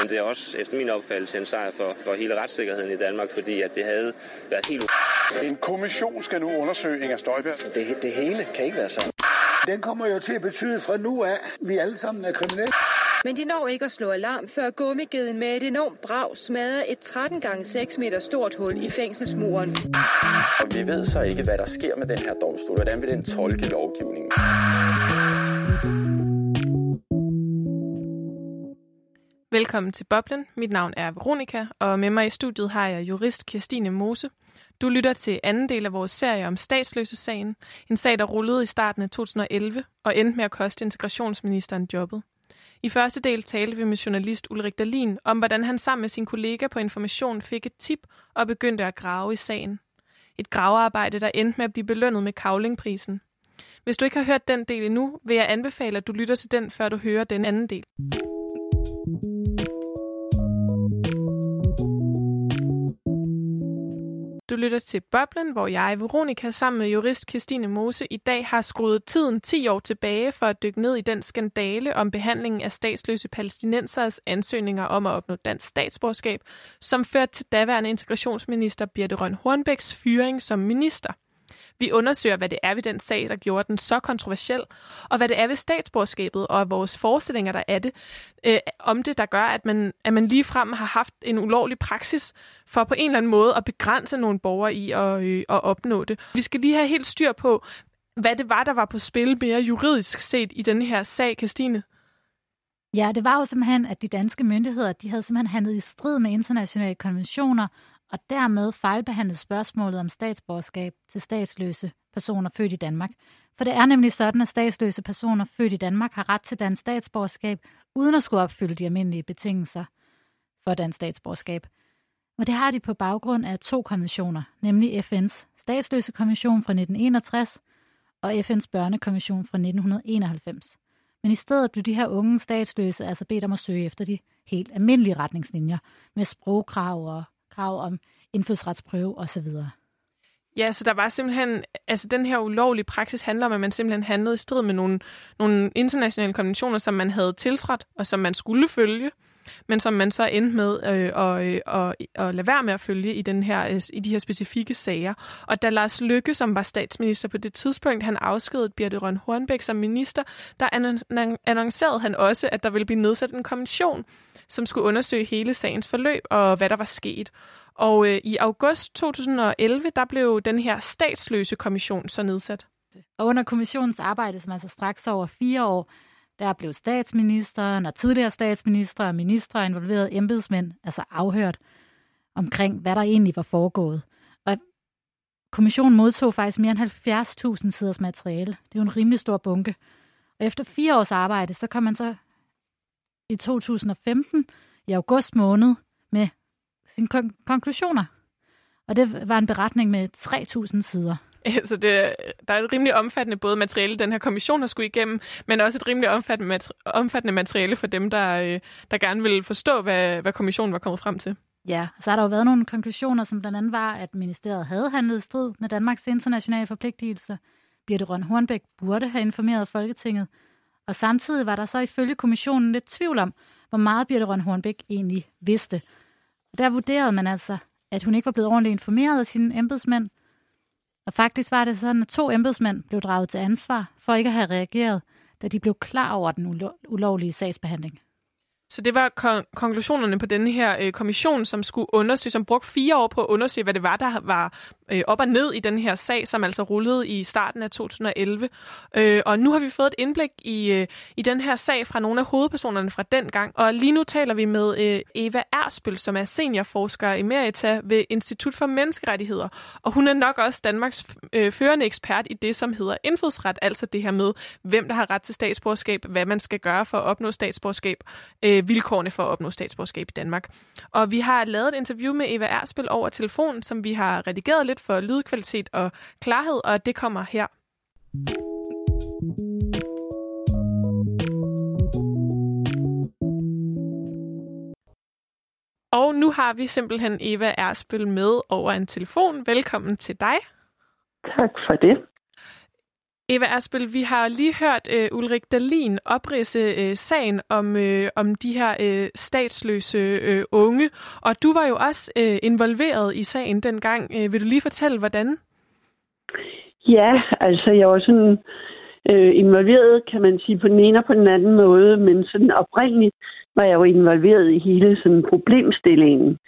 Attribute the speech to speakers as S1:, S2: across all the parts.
S1: Men det er også efter min opfattelse en sejr for, for hele retssikkerheden i Danmark, fordi at det havde været helt...
S2: En kommission skal nu undersøge Inger Støjberg.
S3: Det, det hele kan ikke være sandt.
S4: Den kommer jo til at betyde fra nu af, at vi alle sammen er kriminelle.
S5: Men de når ikke at slå alarm, før gummigeden med et enormt brag smadrer et 13 gange 6 meter stort hul i fængselsmuren.
S3: Og vi ved så ikke, hvad der sker med den her domstol. Hvordan vil den tolke lovgivningen?
S6: Velkommen til Boblen. Mit navn er Veronika, og med mig i studiet har jeg jurist Kirstine Mose. Du lytter til anden del af vores serie om statsløse-sagen. En sag, der rullede i starten af 2011 og endte med at koste integrationsministeren jobbet. I første del talte vi med journalist Ulrik Dalin om, hvordan han sammen med sin kollega på Information fik et tip og begyndte at grave i sagen. Et gravearbejde, der endte med at blive belønnet med kavlingprisen. Hvis du ikke har hørt den del endnu, vil jeg anbefale, at du lytter til den, før du hører den anden del. Du lytter til Boblen, hvor jeg, Veronika, sammen med jurist Christine Mose, i dag har skruet tiden 10 år tilbage for at dykke ned i den skandale om behandlingen af statsløse palæstinensers ansøgninger om at opnå dansk statsborgerskab, som førte til daværende integrationsminister Birte Røn Hornbæks fyring som minister. Vi undersøger, hvad det er ved den sag, der gjorde den så kontroversiel, og hvad det er ved statsborgerskabet og vores forestillinger, der er det, øh, om det, der gør, at man, at man ligefrem har haft en ulovlig praksis for på en eller anden måde at begrænse nogle borgere i at, øh, at opnå det. Vi skal lige have helt styr på, hvad det var, der var på spil mere juridisk set i den her sag, Christine.
S7: Ja, det var jo simpelthen, at de danske myndigheder, de havde simpelthen handlet i strid med internationale konventioner og dermed fejlbehandlet spørgsmålet om statsborgerskab til statsløse personer født i Danmark. For det er nemlig sådan, at statsløse personer født i Danmark har ret til dansk statsborgerskab, uden at skulle opfylde de almindelige betingelser for dansk statsborgerskab. Og det har de på baggrund af to konventioner, nemlig FN's statsløse konvention fra 1961 og FN's børnekonvention fra 1991. Men i stedet blev de her unge statsløse altså bedt om at søge efter de helt almindelige retningslinjer med sprogkrav og krav om indfødsretsprøve osv.
S6: Ja, så der var simpelthen, altså den her ulovlige praksis handler om, at man simpelthen handlede i strid med nogle, nogle internationale konventioner, som man havde tiltrådt, og som man skulle følge, men som man så endte med øh, at, øh, at, at lade være med at følge i, den her, øh, i de her specifikke sager. Og da Lars Lykke, som var statsminister på det tidspunkt, han afskedede Birte Røn Hornbæk som minister, der annoncerede han også, at der ville blive nedsat en kommission, som skulle undersøge hele sagens forløb og hvad der var sket. Og øh, i august 2011, der blev den her statsløse kommission så nedsat.
S7: Og under kommissionens arbejde, som altså straks over fire år, der blev statsministeren og tidligere statsminister og ministre involverede embedsmænd, altså afhørt omkring, hvad der egentlig var foregået. Og kommissionen modtog faktisk mere end 70.000 siders materiale. Det er jo en rimelig stor bunke. Og efter fire års arbejde, så kom man så i 2015 i august måned med sine kon- konklusioner. Og det var en beretning med 3.000 sider.
S6: Så det, der er et rimelig omfattende både materiale, den her kommission har skulle igennem, men også et rimelig omfattende, omfattende materiale for dem, der, øh, der gerne vil forstå, hvad, hvad kommissionen var kommet frem til.
S7: Ja, så har der jo været nogle konklusioner, som blandt andet var, at ministeriet havde handlet i strid med Danmarks internationale forpligtelser. Birte Røn Hornbæk burde have informeret Folketinget, og samtidig var der så ifølge kommissionen lidt tvivl om, hvor meget Birte Røn Hornbæk egentlig vidste. Der vurderede man altså, at hun ikke var blevet ordentligt informeret af sine embedsmænd. Og faktisk var det sådan, at to embedsmænd blev draget til ansvar for ikke at have reageret, da de blev klar over den ulo- ulovlige sagsbehandling.
S6: Så det var kon- konklusionerne på denne her øh, kommission, som skulle undersøge, som brugte fire år på at undersøge, hvad det var, der var øh, op og ned i den her sag, som altså rullede i starten af 2011. Øh, og nu har vi fået et indblik i, øh, i den her sag fra nogle af hovedpersonerne fra den gang. Og lige nu taler vi med øh, Eva Erspøl, som er seniorforsker i Merita ved Institut for Menneskerettigheder. Og hun er nok også Danmarks øh, førende ekspert i det, som hedder indfødsret, altså det her med, hvem der har ret til statsborgerskab, hvad man skal gøre for at opnå statsborgerskab. Øh, øh, vilkårene for at opnå statsborgerskab i Danmark. Og vi har lavet et interview med Eva Erspil over telefon, som vi har redigeret lidt for lydkvalitet og klarhed, og det kommer her. Og nu har vi simpelthen Eva Erspil med over en telefon. Velkommen til dig.
S8: Tak for det.
S6: Eva Aspel, vi har lige hørt øh, Ulrik Dalin oprise øh, sagen om, øh, om de her øh, statsløse øh, unge, og du var jo også øh, involveret i sagen dengang. Øh, vil du lige fortælle, hvordan?
S8: Ja, altså jeg var sådan øh, involveret, kan man sige, på den ene og på den anden måde, men sådan oprindeligt var jeg jo involveret i hele sådan problemstillingen.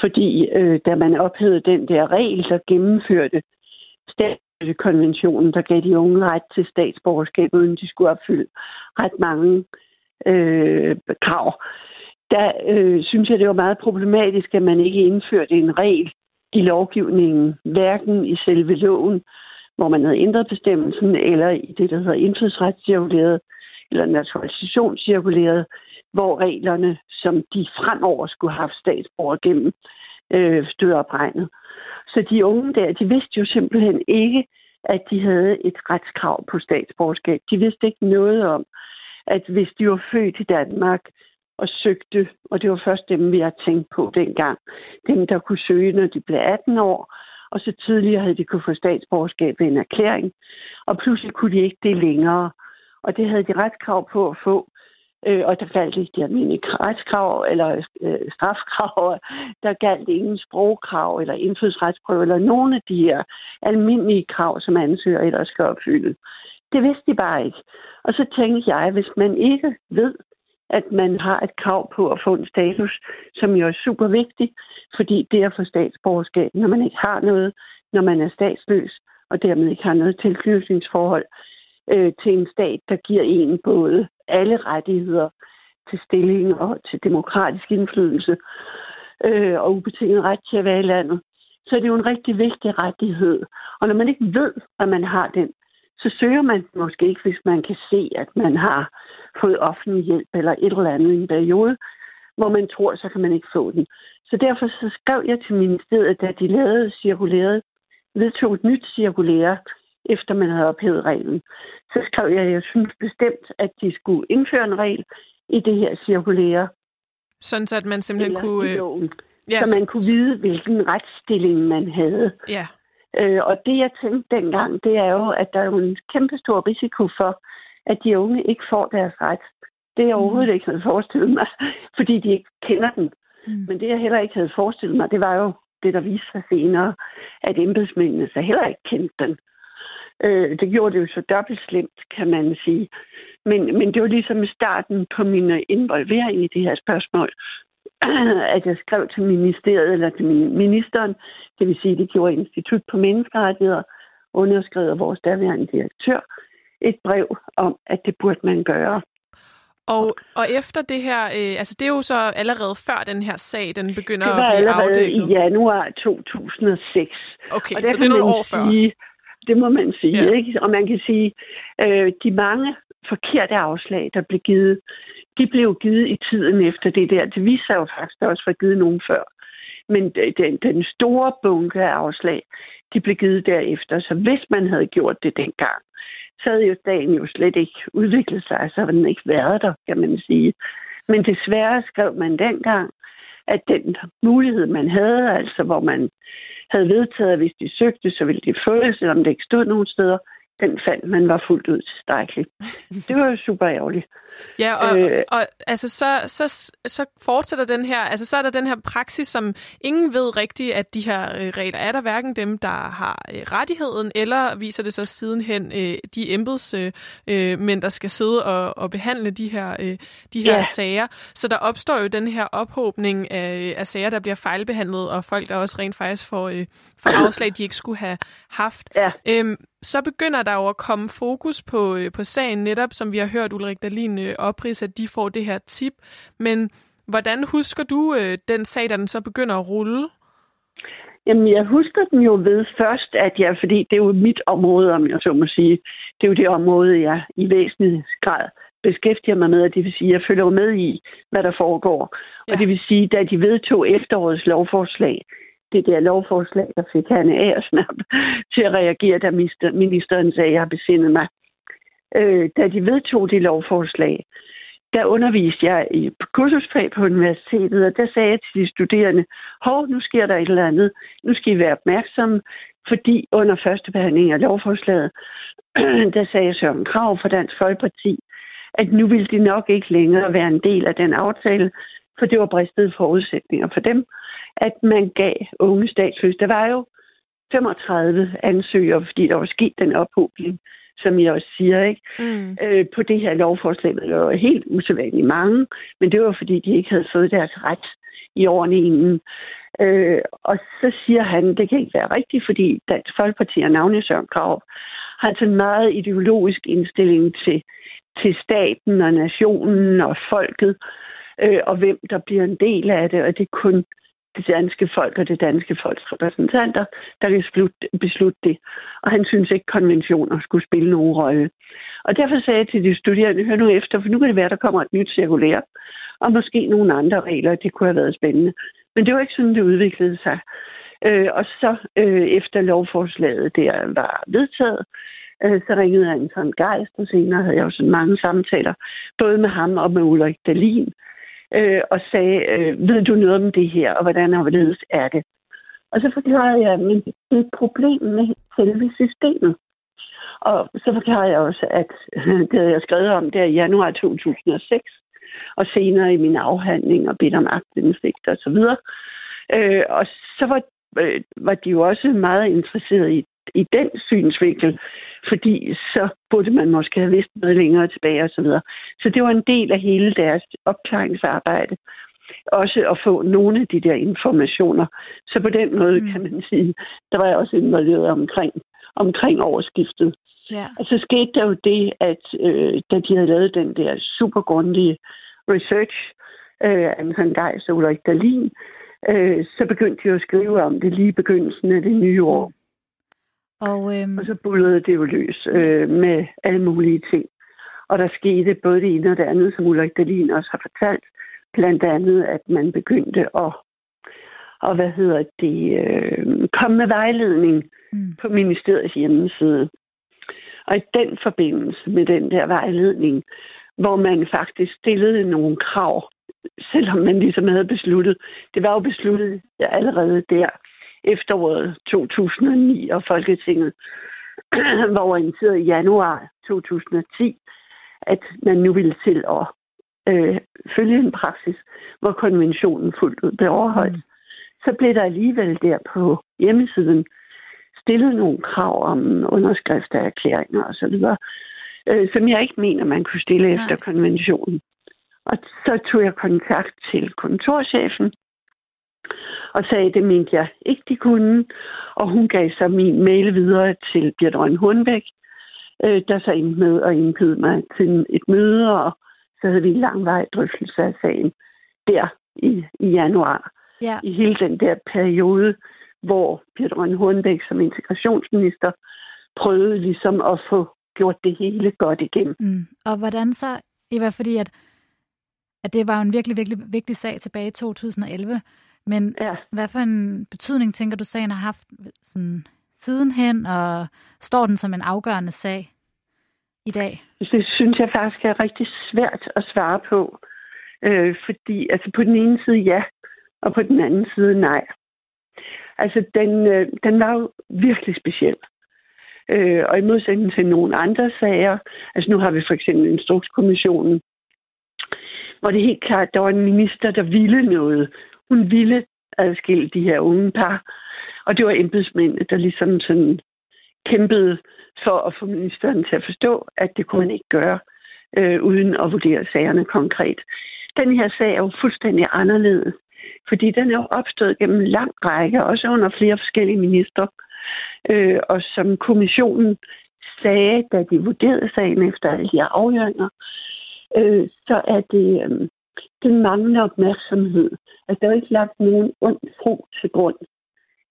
S8: Fordi øh, da man ophævede den der regel, der gennemførte konventionen, der gav de unge ret til statsborgerskab, uden de skulle opfylde ret mange øh, krav. Der øh, synes jeg, det var meget problematisk, at man ikke indførte en regel i lovgivningen, hverken i selve loven, hvor man havde ændret bestemmelsen, eller i det, der hedder indfødsretscirkuleret, eller naturalisationscirkulæret, hvor reglerne, som de fremover skulle have haft statsborger gennem, øh, stod opregnet. Så de unge der, de vidste jo simpelthen ikke, at de havde et retskrav på statsborgerskab. De vidste ikke noget om, at hvis de var født i Danmark og søgte, og det var først dem, vi har tænkt på dengang, dem, der kunne søge, når de blev 18 år, og så tidligere havde de kunne få statsborgerskab ved en erklæring, og pludselig kunne de ikke det længere. Og det havde de retskrav på at få, øh, og der galt ikke de almindelige retskrav eller øh, strafkrav. Der galt ingen sprogkrav eller indfødsretsprøve eller nogen af de her almindelige krav, som ansøger ellers skal opfylde. Det vidste de bare ikke. Og så tænkte jeg, hvis man ikke ved, at man har et krav på at få en status, som jo er super vigtig, fordi det at få statsborgerskab, når man ikke har noget, når man er statsløs, og dermed ikke har noget tilknytningsforhold øh, til en stat, der giver en både alle rettigheder til stilling og til demokratisk indflydelse øh, og ubetinget ret til at være i landet, så er det jo en rigtig vigtig rettighed. Og når man ikke ved, at man har den, så søger man måske ikke, hvis man kan se, at man har fået offentlig hjælp eller et eller andet i en periode, hvor man tror, så kan man ikke få den. Så derfor så skrev jeg til ministeriet, da de lavede cirkulæret, vedtog et nyt cirkulære, efter man havde ophævet reglen. Så skrev jeg, at jeg synes bestemt, at de skulle indføre en regel i det her cirkulære.
S6: Sådan så, at man simpelthen kunne...
S8: Øh, yes. Så man kunne vide, hvilken retsstilling man havde.
S6: Ja.
S8: Øh, og det, jeg tænkte dengang, det er jo, at der er jo en kæmpe stor risiko for, at de unge ikke får deres ret. Det jeg overhovedet mm. ikke havde forestillet mig, fordi de ikke kender den. Mm. Men det, jeg heller ikke havde forestillet mig, det var jo det, der viste sig senere, at embedsmændene så heller ikke kendte den. Øh, det gjorde det jo så dobbelt slemt, kan man sige. Men, men det var ligesom starten på min involvering i det her spørgsmål, at jeg skrev til ministeriet, eller til ministeren, det vil sige, det gjorde Institut på Menneskerettigheder, underskrevet af vores daværende direktør, et brev om, at det burde man gøre.
S6: Og, og efter det her, øh, altså det er jo så allerede før den her sag, den begynder
S8: at
S6: blive afdækket.
S8: Det var allerede i januar 2006.
S6: Okay, og så det er nogle år før.
S8: Det må man sige, ja. ikke? Og man kan sige, øh, de mange forkerte afslag, der blev givet, de blev givet i tiden efter det der. Det viser sig jo faktisk også, at givet nogen før. Men den, den store bunke af afslag, de blev givet derefter. Så hvis man havde gjort det dengang, så havde jo dagen jo slet ikke udviklet sig, så havde den ikke været der, kan man sige. Men desværre skrev man dengang, at den mulighed, man havde, altså hvor man havde vedtaget, at hvis de søgte, så ville de få det, selvom det ikke stod nogen steder, den fandt man var fuldt ud tilstrækkelig. Det var jo super ærgerligt.
S6: Ja, og, øh, og altså, så, så, så fortsætter den her, altså så er der den her praksis, som ingen ved rigtigt, at de her øh, regler er der, hverken dem, der har øh, rettigheden, eller viser det så sidenhen øh, de embedsmænd, øh, der skal sidde og, og behandle de her, øh, de her ja. sager. Så der opstår jo den her ophobning af, af sager, der bliver fejlbehandlet, og folk, der også rent faktisk får, øh, får afslag, de ikke skulle have haft.
S8: Ja.
S6: Øhm, så begynder der jo at komme fokus på, øh, på sagen, netop som vi har hørt Ulrik Dahlin øh, oprise, at de får det her tip. Men hvordan husker du øh, den sag, da den så begynder at rulle?
S8: Jamen, jeg husker den jo ved først, at jeg, fordi det er jo mit område, om jeg så må sige, det er jo det område, jeg i væsentlig grad beskæftiger mig med, og det vil sige, at jeg følger med i, hvad der foregår. Ja. Og det vil sige, da de vedtog efterårets lovforslag, det der lovforslag, der fik Hanne Aersnap til at reagere, da ministeren sagde, at jeg har besindet mig. Øh, da de vedtog det lovforslag, der underviste jeg i kursusfag på universitetet, og der sagde jeg til de studerende, hov, nu sker der et eller andet. Nu skal I være opmærksomme, fordi under første behandling af lovforslaget, der sagde Søren Krav fra Dansk Folkeparti, at nu ville de nok ikke længere være en del af den aftale, for det var bristede forudsætninger for dem, at man gav unge statsløse. Der var jo 35 ansøgere, fordi der var sket den ophobning, som jeg også siger, ikke? Mm. Øh, på det her lovforslag. Det var helt usædvanligt mange, men det var fordi, de ikke havde fået deres ret i årene inden. Øh, og så siger han, det kan ikke være rigtigt, fordi Dansk Folkeparti og navnet Søren Krav har altså en meget ideologisk indstilling til, til staten og nationen og folket, øh, og hvem der bliver en del af det, og det er kun det danske folk og det danske folks repræsentanter, der kan beslutte, beslutte det. Og han synes ikke, konventioner skulle spille nogen rolle. Og derfor sagde jeg til de studerende, hør nu efter, for nu kan det være, der kommer et nyt cirkulær, og måske nogle andre regler, det kunne have været spændende. Men det var ikke sådan, det udviklede sig. Øh, og så øh, efter lovforslaget der var vedtaget, øh, så ringede han sådan gejst, og senere havde jeg jo sådan mange samtaler, både med ham og med Ulrik Dalin, øh, øh, og sagde, øh, ved du noget om det her, og hvordan og hvorledes er det? Og så forklarede jeg, at det er et problem med selve systemet. Og så forklarede jeg også, at det havde jeg skrevet om der i januar 2006, og senere i min afhandling og bedt om agtindsigt og så videre. Øh, og så var, øh, var de jo også meget interesserede i, i den synsvinkel, fordi så burde man måske have vidst noget længere tilbage og så. Så det var en del af hele deres opklaringsarbejde. Også at få nogle af de der informationer. Så på den måde mm. kan man sige, der var jeg også involveret omkring, omkring overskiftet. Ja. Og så skete der jo det, at øh, da de havde lavet den der super grundige research, øh, Anton Geis og Ulrik Dahlin, øh, så begyndte de at skrive om det lige i begyndelsen af det nye år. Og, øhm... og så bullede det jo løs øh, med alle mulige ting. Og der skete både det ene og det andet, som Ulrik Dahlin også har fortalt. Blandt andet, at man begyndte at, og hvad hedder det, øh, komme med vejledning mm. på ministeriets hjemmeside. Og i den forbindelse med den der vejledning, hvor man faktisk stillede nogle krav, selvom man ligesom havde besluttet. Det var jo besluttet allerede der efteråret 2009, og Folketinget var orienteret i januar 2010, at man nu ville til at øh, følge en praksis, hvor konventionen fuldt ud blev overholdt. Mm. Så blev der alligevel der på hjemmesiden stillet nogle krav om underskrift af erklæringer osv., øh, som jeg ikke mener, man kunne stille Nej. efter konventionen. Og så tog jeg kontakt til kontorchefen og sagde, det mente jeg ikke, de kunne. Og hun gav så min mail videre til Bjørn Røn Hornbæk, øh, der så endte med at indbyde mig til et møde, og så havde vi en lang vej drøftelse af sagen der i, i januar. Ja. I hele den der periode, hvor Bjørn Røn Hornbæk som integrationsminister prøvede ligesom at få gjort det hele godt igennem.
S7: Mm. Og hvordan så, Eva, fordi at, at det var en virkelig, virkelig vigtig sag tilbage i 2011, men ja. hvad for en betydning tænker du, sagen har haft sådan, sidenhen, og står den som en afgørende sag i dag?
S8: Det synes jeg faktisk er rigtig svært at svare på. Øh, fordi altså på den ene side ja, og på den anden side nej. Altså den, øh, den var jo virkelig speciel. Øh, og i modsætning til nogle andre sager, altså nu har vi for eksempel Instrukskommissionen, hvor det helt klart, der var en minister, der ville noget, hun ville adskille de her unge par. Og det var embedsmændene, der ligesom sådan kæmpede for at få ministeren til at forstå, at det kunne man ikke gøre, øh, uden at vurdere sagerne konkret. Den her sag er jo fuldstændig anderledes, fordi den er jo opstået gennem en lang række, også under flere forskellige minister. Øh, og som kommissionen sagde, da de vurderede sagen efter alle de her afhøringer, øh, så er det, øh, den manglende opmærksomhed. Altså, der er ikke lagt nogen ond tro til grund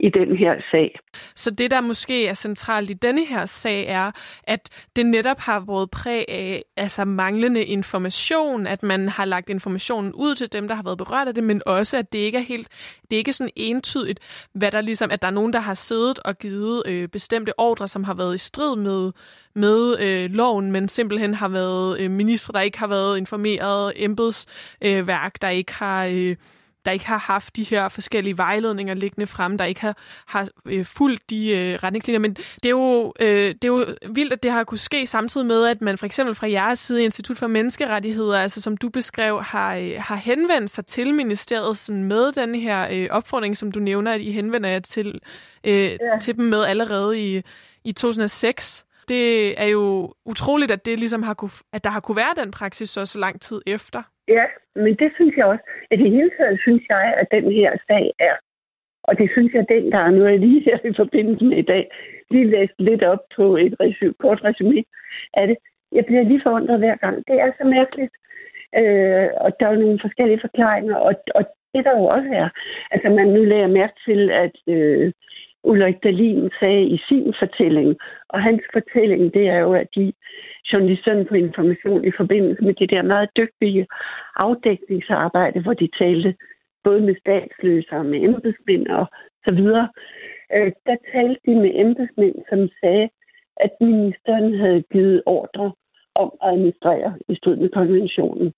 S8: i den her sag.
S6: Så det, der måske er centralt i denne her sag, er, at det netop har været præg af altså manglende information, at man har lagt informationen ud til dem, der har været berørt af det, men også, at det ikke er helt, det er ikke sådan entydigt, hvad der ligesom, at der er nogen, der har siddet og givet øh, bestemte ordre, som har været i strid med, med øh, loven, men simpelthen har været øh, ministre, der ikke har været informeret, embedsværk, øh, der ikke har... Øh, der ikke har haft de her forskellige vejledninger liggende frem, der ikke har, har øh, fulgt de øh, retningslinjer. Men det er, jo, øh, det er jo vildt, at det har kunne ske samtidig med, at man for eksempel fra jeres side, Institut for Menneskerettigheder, altså som du beskrev, har, øh, har henvendt sig til ministeriet sådan med den her øh, opfordring, som du nævner, at I henvender jer til, øh, ja. til dem med allerede i, i 2006 det er jo utroligt, at det ligesom har kunne, at der har kunne være den praksis så, så lang tid efter.
S8: Ja, men det synes jeg også. At det hele taget synes jeg, at den her sag er. Og det synes jeg dengang, nu er jeg lige her i forbindelse med i dag, lige læst lidt op på et resu- kort resume af det. Jeg bliver lige forundret hver gang. Det er så mærkeligt. Øh, og der er nogle forskellige forklaringer, og, og det der jo også er, altså man nu lærer mærke til, at øh, Ulrik Dahlin sagde i sin fortælling. Og hans fortælling, det er jo, at de journalisterne på information i forbindelse med det der meget dygtige afdækningsarbejde, hvor de talte både med statsløse og med embedsmænd og så videre, øh, der talte de med embedsmænd, som sagde, at ministeren havde givet ordre om at administrere i strid med konventionen.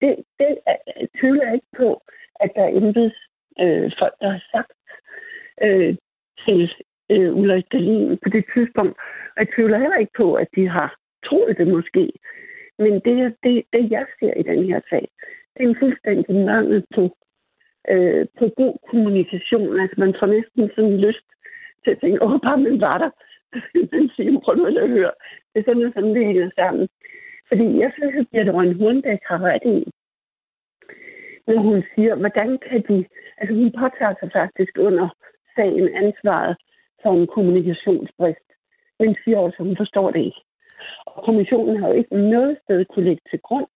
S8: Det, det er, tvivler jeg ikke på, at der er embedsfolk, øh, der har sagt. Øh, til øh, Ulrik Dahlin på det tidspunkt. Og jeg tvivler heller ikke på, at de har troet det måske. Men det, det, det jeg ser i den her sag, det er en fuldstændig mangel på, øh, på god kommunikation. Altså man får næsten sådan lyst til at tænke, åh, bare man var der. man siger, prøv nu at høre. Det er sådan, sådan det hænger sammen. Fordi jeg synes, at Birte Røn Hornbæk har ret i, når hun siger, hvordan kan de... Altså hun påtager sig faktisk under sagen ansvaret for en kommunikationsbrist, men siger også, at hun forstår det ikke. Kommissionen har jo ikke noget sted kunne lægge til grund,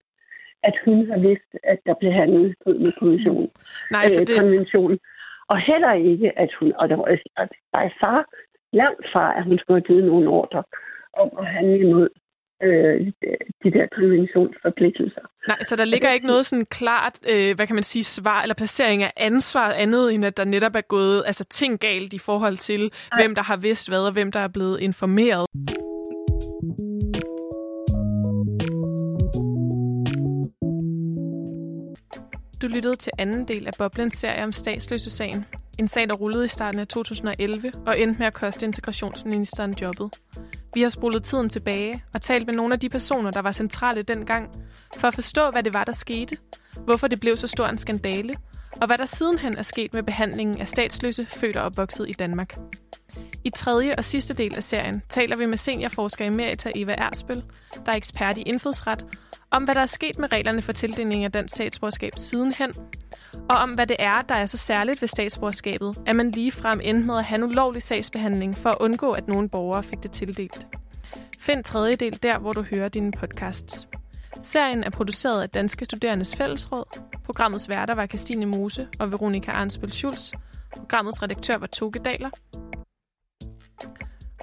S8: at hun har vidst, at der blev handlet med kommissionen.
S6: Nej, så øh, det...
S8: konventionen. Og heller ikke, at hun, og der var by far, langt fra, at hun skulle have givet nogle ordre om at handle imod øh, de der konventionsforpligtelser.
S6: Nej, så der ligger ikke noget sådan klart, øh, hvad kan man sige, svar eller placering af ansvar andet, end at der netop er gået altså, ting galt i forhold til, Nej. hvem der har vidst hvad, og hvem der er blevet informeret. Du lyttede til anden del af Boblens serie om statsløse-sagen. En sag, der rullede i starten af 2011 og endte med at koste integrationsministeren jobbet. Vi har spolet tiden tilbage og talt med nogle af de personer, der var centrale dengang, for at forstå, hvad det var, der skete, hvorfor det blev så stor en skandale, og hvad der sidenhen er sket med behandlingen af statsløse født og opvokset i Danmark. I tredje og sidste del af serien taler vi med seniorforsker Emerita Eva Ersbøl, der er ekspert i indfødsret, om hvad der er sket med reglerne for tildeling af dansk statsborgerskab sidenhen, og om hvad det er, der er så særligt ved statsborgerskabet, at man lige frem endte med at have en ulovlig sagsbehandling for at undgå, at nogle borgere fik det tildelt. Find tredje del der, hvor du hører dine podcasts. Serien er produceret af Danske Studerendes Fællesråd. Programmets værter var Christine Mose og Veronika Arnsbøl Schulz. Programmets redaktør var Toge Daler.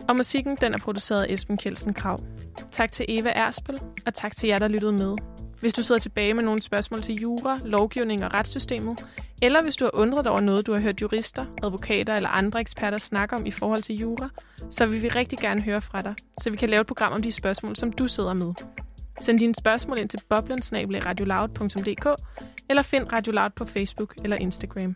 S6: Og musikken den er produceret af Esben Kjeldsen Krav. Tak til Eva Ersbøl, og tak til jer, der lyttede med. Hvis du sidder tilbage med nogle spørgsmål til jura, lovgivning og retssystemet, eller hvis du har undret dig over noget, du har hørt jurister, advokater eller andre eksperter snakke om i forhold til jura, så vil vi rigtig gerne høre fra dig, så vi kan lave et program om de spørgsmål, som du sidder med. Send dine spørgsmål ind til boblensnabelradioloud.dk eller find Radio Loud på Facebook eller Instagram.